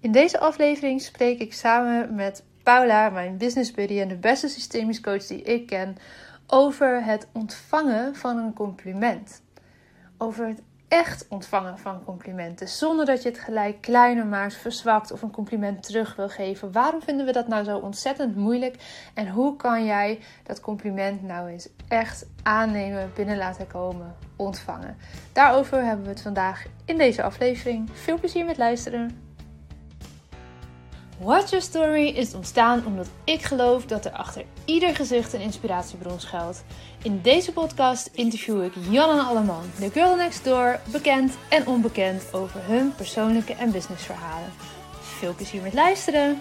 In deze aflevering spreek ik samen met Paula, mijn business buddy en de beste systemisch coach die ik ken, over het ontvangen van een compliment. Over het echt ontvangen van complimenten, zonder dat je het gelijk kleiner maakt, verzwakt of een compliment terug wil geven. Waarom vinden we dat nou zo ontzettend moeilijk en hoe kan jij dat compliment nou eens echt aannemen, binnen laten komen, ontvangen? Daarover hebben we het vandaag in deze aflevering. Veel plezier met luisteren. Watch Your Story is ontstaan omdat ik geloof dat er achter ieder gezicht een inspiratiebron schuilt. In deze podcast interview ik Jan en Alleman, de girl next door, bekend en onbekend over hun persoonlijke en businessverhalen. Veel plezier met luisteren!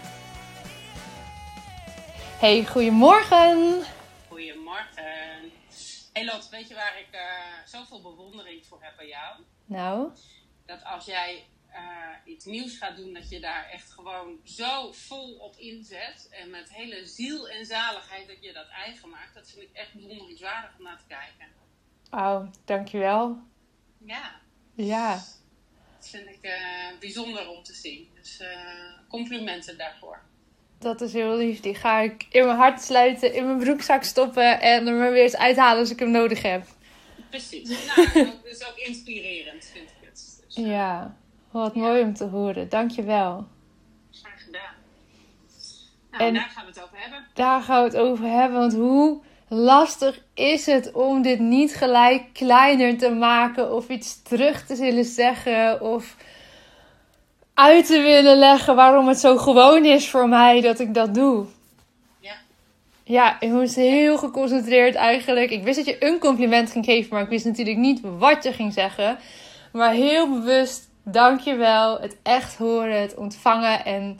Hey, goedemorgen! Goedemorgen! Hey Lot, weet je waar ik uh, zoveel bewondering voor heb bij jou? Nou? Dat als jij uh, iets nieuws gaat doen, dat je daar echt gewoon zo vol op inzet. En met hele ziel en zaligheid dat je dat eigen maakt. Dat vind ik echt bewonderingswaardig om naar te kijken. Oh, dankjewel. Ja. Ja. Dat vind ik uh, bijzonder om te zien. Dus uh, complimenten daarvoor. Dat is heel lief. Die ga ik in mijn hart sluiten, in mijn broekzak stoppen en er maar weer eens uithalen als ik hem nodig heb. Precies. Nou, dat is ook inspirerend, vind ik het. Dus, ja. Wat mooi om te horen. Dankjewel. Graag gedaan. Nou, en daar gaan we het over hebben. Daar gaan we het over hebben. Want hoe lastig is het om dit niet gelijk kleiner te maken of iets terug te willen zeggen of uit te willen leggen waarom het zo gewoon is voor mij dat ik dat doe. Ja. Ja, ik moest heel geconcentreerd eigenlijk. Ik wist dat je een compliment ging geven, maar ik wist natuurlijk niet wat je ging zeggen. Maar heel bewust dankjewel. Het echt horen, het ontvangen en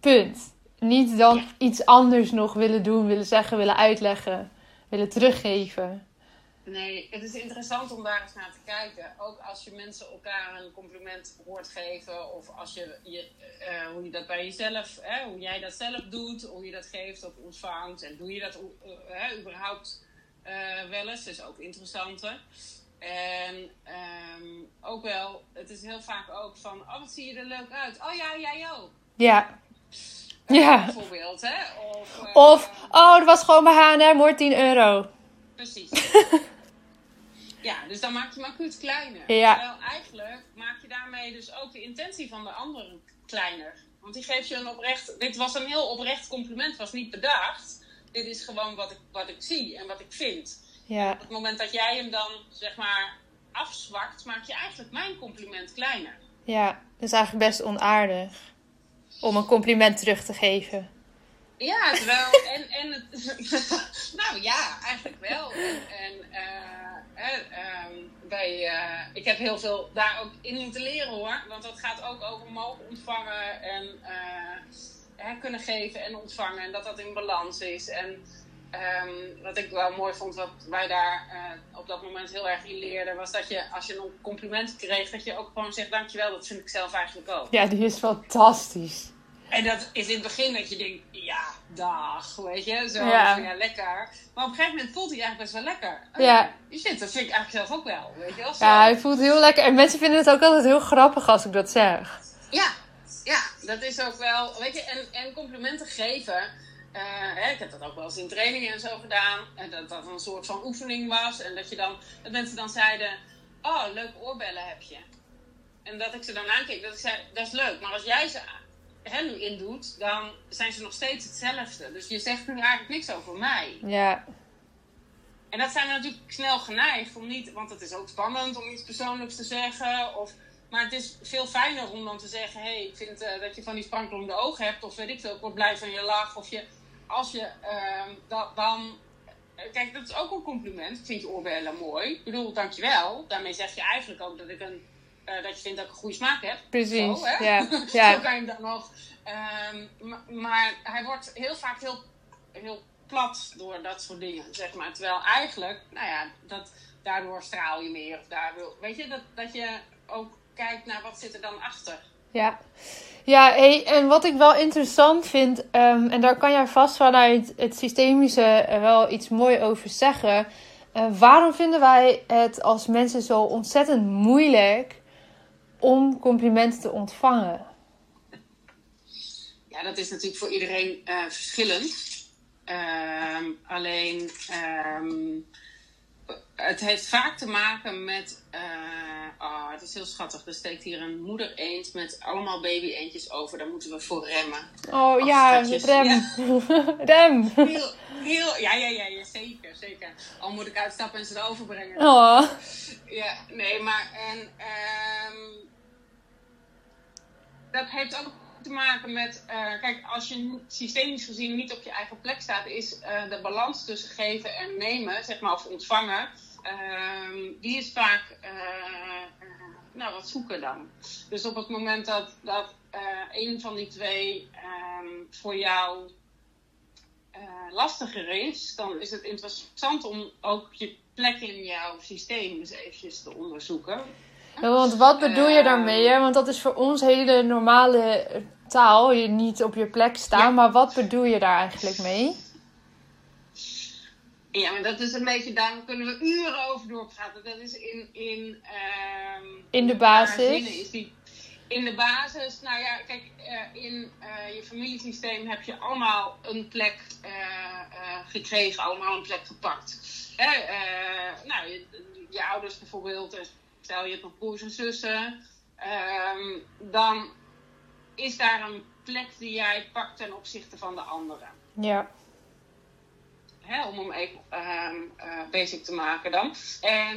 punt. Niet dan iets anders nog willen doen, willen zeggen, willen uitleggen, willen teruggeven. Nee, het is interessant om daar eens naar te kijken. Ook als je mensen elkaar een compliment hoort geven, of als je, je uh, hoe je dat bij jezelf, hè, hoe jij dat zelf doet, hoe je dat geeft of ontvangt. En doe je dat uh, überhaupt uh, wel eens, is ook interessant. En um, ook wel, het is heel vaak ook van, oh wat zie je er leuk uit. Oh ja, jij ook. Ja. Uh, ja. Bijvoorbeeld, hè. Of, uh, of, oh, dat was gewoon bij H&M, hoor, 10 euro. Precies. ja, dus dan maak je hem acuut kleiner. Ja. Terwijl eigenlijk maak je daarmee dus ook de intentie van de ander kleiner. Want die geeft je een oprecht, dit was een heel oprecht compliment, was niet bedacht. Dit is gewoon wat ik, wat ik zie en wat ik vind. Ja. Op het moment dat jij hem dan, zeg maar, afzwakt, maak je eigenlijk mijn compliment kleiner. Ja, dat is eigenlijk best onaardig. Om een compliment terug te geven. Ja, terwijl, en, en het, nou ja, eigenlijk wel. En, en uh, um, bij, uh, ik heb heel veel daar ook in moeten leren hoor. Want dat gaat ook over mogen ontvangen en uh, kunnen geven en ontvangen. En dat dat in balans is. En Um, wat ik wel mooi vond, wat wij daar uh, op dat moment heel erg in leerden, was dat je als je een compliment kreeg, dat je ook gewoon zegt dankjewel. Dat vind ik zelf eigenlijk ook. Ja, die is fantastisch. En dat is in het begin dat je denkt, ja, dag, weet je, zo, ja. ja lekker. Maar op een gegeven moment voelt hij eigenlijk best wel lekker. Oh, ja. Shit, dat vind ik eigenlijk zelf ook wel, weet je wel. Ja, hij voelt heel lekker. En mensen vinden het ook altijd heel grappig als ik dat zeg. Ja, ja, dat is ook wel, weet je, en, en complimenten geven hè, ik heb dat ook wel eens in trainingen en zo gedaan. En dat dat een soort van oefening was. En dat, je dan, dat mensen dan zeiden: Oh, leuke oorbellen heb je. En dat ik ze dan aankeek, dat ik zei: Dat is leuk. Maar als jij ze hè, nu indoet, dan zijn ze nog steeds hetzelfde. Dus je zegt nu eigenlijk niks over mij. Ja. En dat zijn we natuurlijk snel geneigd om niet, want het is ook spannend om iets persoonlijks te zeggen. Of, maar het is veel fijner om dan te zeggen: Hé, hey, ik vind uh, dat je van die sprankelende ogen hebt. Of weet ik veel, ik word blij van je lach. Of je als je uh, dat, dan. Kijk, dat is ook een compliment. Ik vind je oorbellen mooi. Ik bedoel, dankjewel. Daarmee zeg je eigenlijk ook dat, ik een, uh, dat je vindt dat ik een goede smaak heb. Precies. Zo, hè? Ja. ja. Zo kan je hem dan nog. Um, maar hij wordt heel vaak heel, heel plat door dat soort dingen, zeg maar. Terwijl eigenlijk, nou ja, dat, daardoor straal je meer. Of daardoor, weet je, dat, dat je ook kijkt naar wat zit er dan achter. Ja, ja en wat ik wel interessant vind, um, en daar kan jij vast vanuit het systemische wel iets mooi over zeggen. Uh, waarom vinden wij het als mensen zo ontzettend moeilijk om complimenten te ontvangen? ja, dat is natuurlijk voor iedereen uh, verschillend. Ehm, alleen ehm, het heeft vaak te maken met. Uh, oh, het is heel schattig. Er steekt hier een moeder eend met allemaal baby eendjes over. Daar moeten we voor remmen. Oh ja, rem. Ja. rem. Heel, heel, ja, ja, ja, ja, zeker, zeker. Al moet ik uitstappen en ze erover brengen. Oh. Ja, nee, maar. En, um, dat heeft ook te maken met, uh, kijk, als je systemisch gezien niet op je eigen plek staat, is uh, de balans tussen geven en nemen, zeg maar, of ontvangen, uh, die is vaak uh, nou, wat zoeken dan. Dus op het moment dat, dat een van die twee um, voor jou lastiger is, dan is het interessant om ook je plek in jouw systeem eens eventjes te onderzoeken. Ja, want wat bedoel je daarmee? Hè? Want dat is voor ons hele normale taal. Je niet op je plek staan. Maar wat bedoel je daar eigenlijk mee? Ja, maar dat is een beetje, daar kunnen we uren over doorpraten. Dat is in... In, um, in de basis? Is die, in de basis, nou ja, kijk, uh, in uh, je familiesysteem heb je allemaal een plek uh, gekregen, allemaal een plek gepakt. nou, je, je, ouders bijvoorbeeld, stel je hebt nog broers en zussen, um, dan is daar een plek die jij pakt ten opzichte van de anderen. Ja. Hè, om hem even um, uh, basic te maken dan. En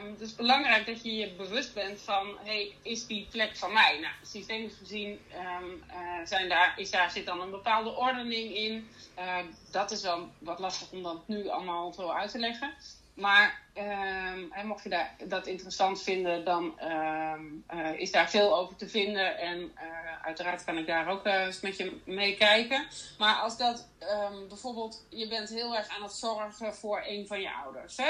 um, het is belangrijk dat je je bewust bent van, hey, is die plek van mij? Nou, systemisch gezien um, zijn daar, is daar, zit dan een bepaalde ordening in. Uh, dat is wel wat lastig om dat nu allemaal zo uit te leggen. Maar um, mocht je daar, dat interessant vinden, dan um, uh, is daar veel over te vinden. En uh, uiteraard kan ik daar ook uh, eens met je meekijken. Maar als dat um, bijvoorbeeld, je bent heel erg aan het zorgen voor een van je ouders. Hè?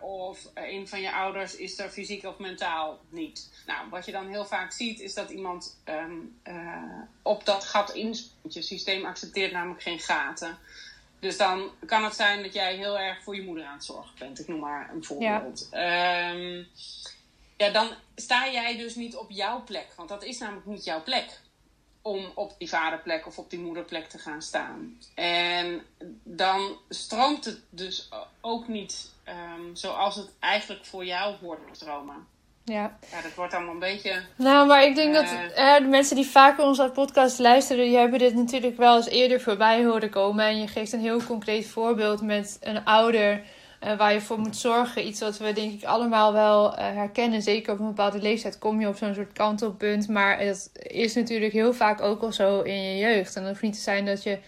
of een van je ouders is er fysiek of mentaal niet. Nou, wat je dan heel vaak ziet, is dat iemand op dat gat in. Je systeem accepteert namelijk geen gaten. Dus dan kan het zijn dat jij heel erg voor je moeder aan het zorgen bent. Ik noem maar een voorbeeld. Ja. Um, ja, dan sta jij dus niet op jouw plek. Want dat is namelijk niet jouw plek. Om op die vaderplek of op die moederplek te gaan staan. En dan stroomt het dus ook niet um, zoals het eigenlijk voor jou hoort te stromen. Ja. ja, dat wordt allemaal een beetje. Nou, maar ik denk uh, dat eh, de mensen die vaker onze podcast luisteren, die hebben dit natuurlijk wel eens eerder voorbij horen komen. En je geeft een heel concreet voorbeeld met een ouder uh, waar je voor moet zorgen. Iets wat we denk ik allemaal wel uh, herkennen. Zeker op een bepaalde leeftijd kom je op zo'n soort kantelpunt. Maar het is natuurlijk heel vaak ook al zo in je jeugd. En het hoeft niet te zijn dat je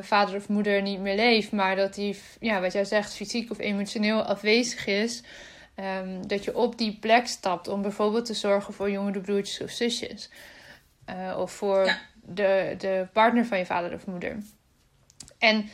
vader of moeder niet meer leeft, maar dat die, ja, wat jij zegt, fysiek of emotioneel afwezig is. Um, dat je op die plek stapt om bijvoorbeeld te zorgen voor jongere broertjes of zusjes. Uh, of voor ja. de, de partner van je vader of moeder. En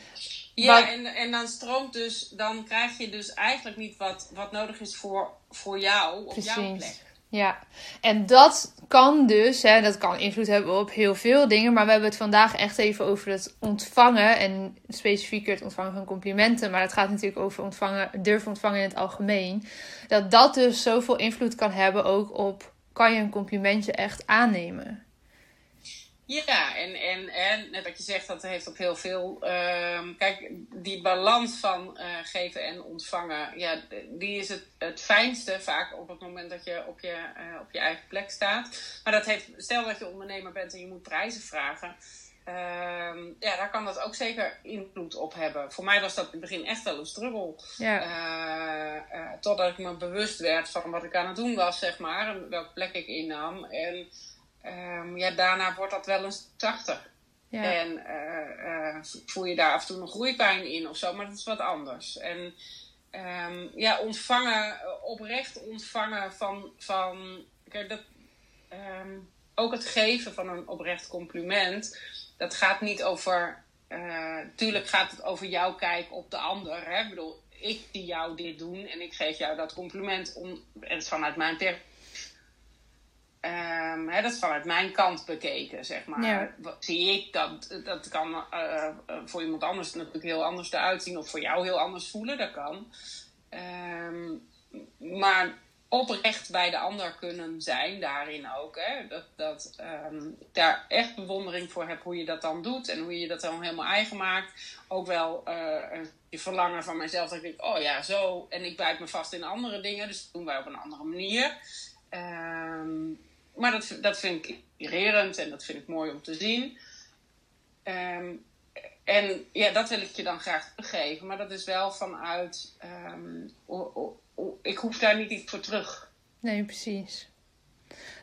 ja, wat... en, en dan stroomt dus, dan krijg je dus eigenlijk niet wat, wat nodig is voor, voor jou op Precies. jouw plek. Ja, en dat kan dus, hè, dat kan invloed hebben op heel veel dingen. Maar we hebben het vandaag echt even over het ontvangen. En specifieker het ontvangen van complimenten. Maar het gaat natuurlijk over ontvangen, durven ontvangen in het algemeen. Dat dat dus zoveel invloed kan hebben ook op, kan je een complimentje echt aannemen? Ja, en, en, en net wat je zegt, dat heeft ook heel veel. Uh, kijk, die balans van uh, geven en ontvangen, ja, die is het, het fijnste vaak op het moment dat je op je, uh, op je eigen plek staat. Maar dat heeft, stel dat je ondernemer bent en je moet prijzen vragen. Uh, ja, daar kan dat ook zeker invloed op hebben. Voor mij was dat in het begin echt wel een struggle. Ja. Uh, totdat ik me bewust werd van wat ik aan het doen was, zeg maar. En welke plek ik innam. En um, ja, daarna wordt dat wel eens zachter. Ja. En uh, uh, voel je daar af en toe nog groeipijn in of zo, maar dat is wat anders. En um, ja, ontvangen, oprecht ontvangen van, van kijk, dat, um, ook het geven van een oprecht compliment, dat gaat niet over, uh, tuurlijk gaat het over jouw kijk op de ander. Hè? Ik bedoel, ik zie jou dit doen en ik geef jou dat compliment om, en het is vanuit mijn perspectief Um, hè, dat is vanuit mijn kant bekeken, zeg maar. Ja. Zie ik dat, dat kan uh, voor iemand anders natuurlijk heel anders eruit zien, of voor jou heel anders voelen, dat kan. Um, maar oprecht bij de ander kunnen zijn, daarin ook. Hè? Dat, dat ehm, ik daar echt bewondering voor heb hoe je dat dan doet en hoe je dat dan helemaal eigen maakt. Ook wel uh, je verlangen van mezelf, dat ik denk, oh ja, zo. En ik bijt me vast in andere dingen, dus dat doen wij op een andere manier. Ehm, maar dat, dat vind ik inspirerend en dat vind ik mooi om te zien. Ehm, en ja, dat wil ik je dan graag teruggeven. Maar dat is wel vanuit. Um, ik hoef daar niet iets voor terug. Nee, precies.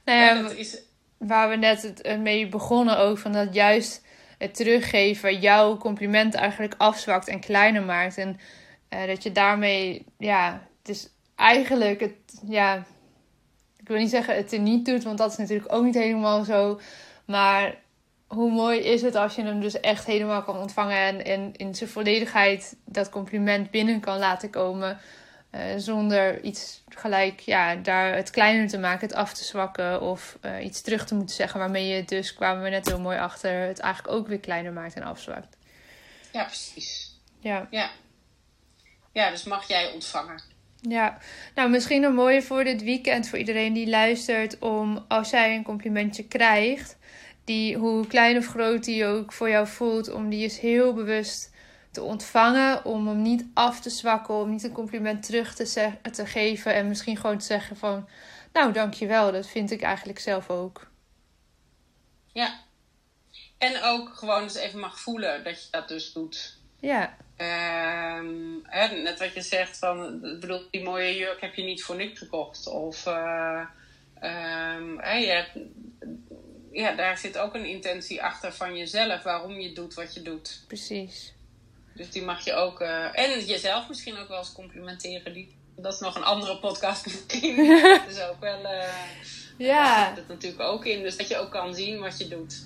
Nou ja, dat is... waar we net het, mee begonnen ook, van dat juist het teruggeven jouw compliment eigenlijk afzwakt en kleiner maakt. En uh, dat je daarmee, ja, het is eigenlijk het, ja, ik wil niet zeggen het er niet doet, want dat is natuurlijk ook niet helemaal zo. Maar hoe mooi is het als je hem dus echt helemaal kan ontvangen en, en in zijn volledigheid dat compliment binnen kan laten komen. Uh, zonder iets gelijk ja, daar het kleiner te maken, het af te zwakken of uh, iets terug te moeten zeggen. Waarmee je dus, kwamen we net heel mooi achter, het eigenlijk ook weer kleiner maakt en afzwakt. Ja, precies. Ja. Ja, ja dus mag jij ontvangen. Ja, nou misschien een mooie voor dit weekend voor iedereen die luistert. Om als jij een complimentje krijgt, die, hoe klein of groot die ook voor jou voelt, om die eens heel bewust te ontvangen. Om hem niet af te zwakken, om niet een compliment terug te, te geven. En misschien gewoon te zeggen van, nou dankjewel, dat vind ik eigenlijk zelf ook. Ja, en ook gewoon eens even mag voelen dat je dat dus doet. Ja. Um, hè, net wat je zegt van, bedoel, die mooie jurk heb je niet voor niks gekocht. Of uh, um, ja, daar zit ook een intentie achter van jezelf, waarom je doet wat je doet. Precies. Dus die mag je ook, uh, en jezelf misschien ook wel eens complimenteren. Die, dat is nog een andere podcast misschien. dus ook wel, uh, ja. dat natuurlijk ook in. Dus dat je ook kan zien wat je doet.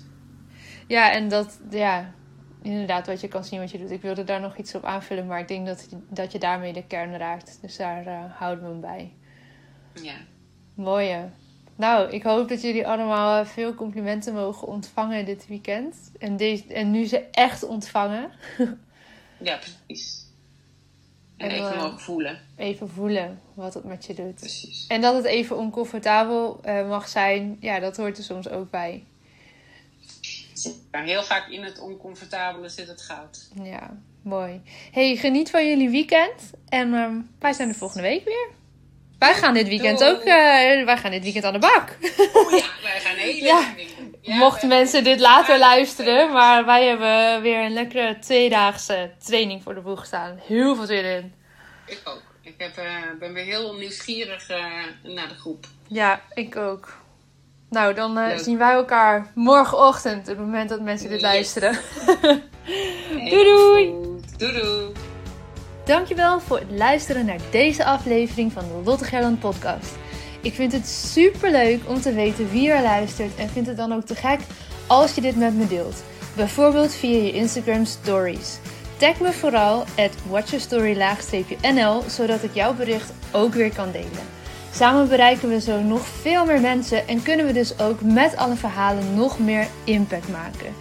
Ja, en dat, ja, inderdaad wat je kan zien wat je doet. Ik wilde daar nog iets op aanvullen, maar ik denk dat, dat je daarmee de kern raakt. Dus daar uh, houden we hem bij. Ja. Mooie. Nou, ik hoop dat jullie allemaal eh, veel complimenten mogen ontvangen dit weekend. En, deze, en nu ze echt ontvangen. ja, precies. En, even uh, mogen voelen. Even voelen wat het met je doet. Precies. En dat het even oncomfortabel uh, mag zijn, ja, dat hoort er soms ook bij heel vaak in het oncomfortabele zit het goud. Ja, mooi. Hey, geniet van jullie weekend. En um, wij zijn de volgende week weer. Wij gaan dit weekend ook, uh, wij gaan dit weekend aan de bak. Oh ja, wij gaan hele ja. ja Mochten mensen dit later luisteren, maar wij hebben weer een lekkere tweedaagse training voor de boeg staan. Heel veel zin in. Ik ook. Ik heb, uh, ben weer heel nieuwsgierig uh, naar de groep. Ja, ik ook. Nou, dan uh, zien wij elkaar morgenochtend, op het moment dat mensen dit luisteren. doei doei! Doei doei! Dankjewel voor het luisteren naar deze aflevering van de Lotte Gerland podcast. Ik vind het super leuk om te weten wie er luistert en vind het dan ook te gek als je dit met me deelt. Bijvoorbeeld via je Instagram stories. Tag me vooral at watchyourstory-nl zodat ik jouw bericht ook weer kan delen. Samen bereiken we zo nog veel meer mensen en kunnen we dus ook met alle verhalen nog meer impact maken.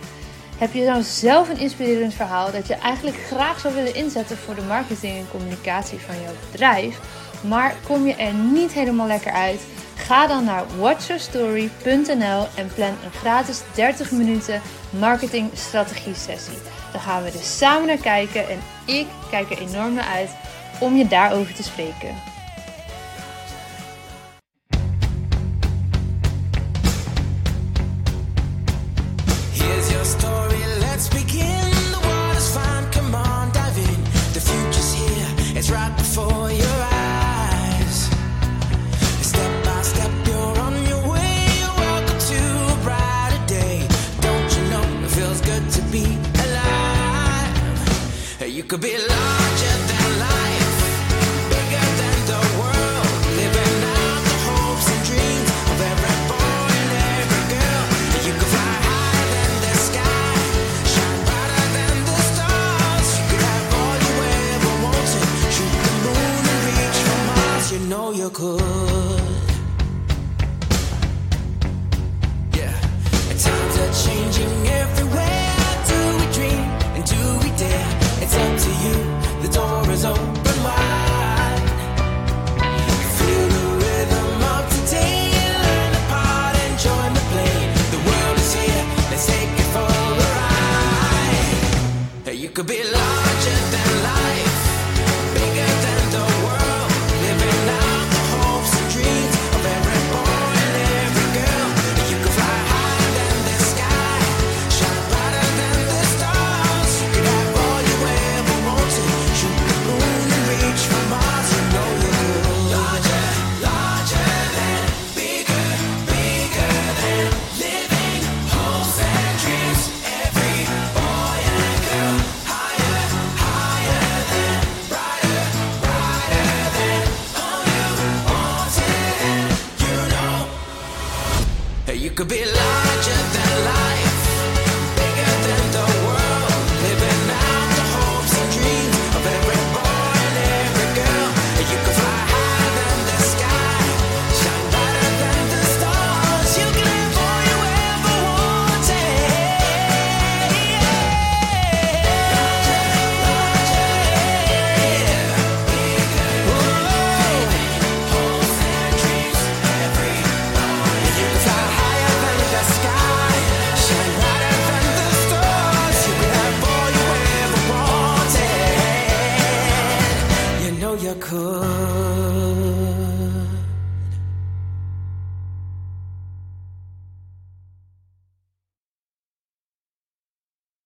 Heb je nou zelf een inspirerend verhaal dat je eigenlijk graag zou willen inzetten voor de marketing en communicatie van jouw bedrijf, maar kom je er niet helemaal lekker uit? Ga dan naar watchyourstory.nl en plan een gratis 30 minuten marketing strategie sessie. Dan gaan we dus samen naar kijken en ik kijk er enorm naar uit om je daarover te spreken. Could be larger